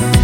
Bye.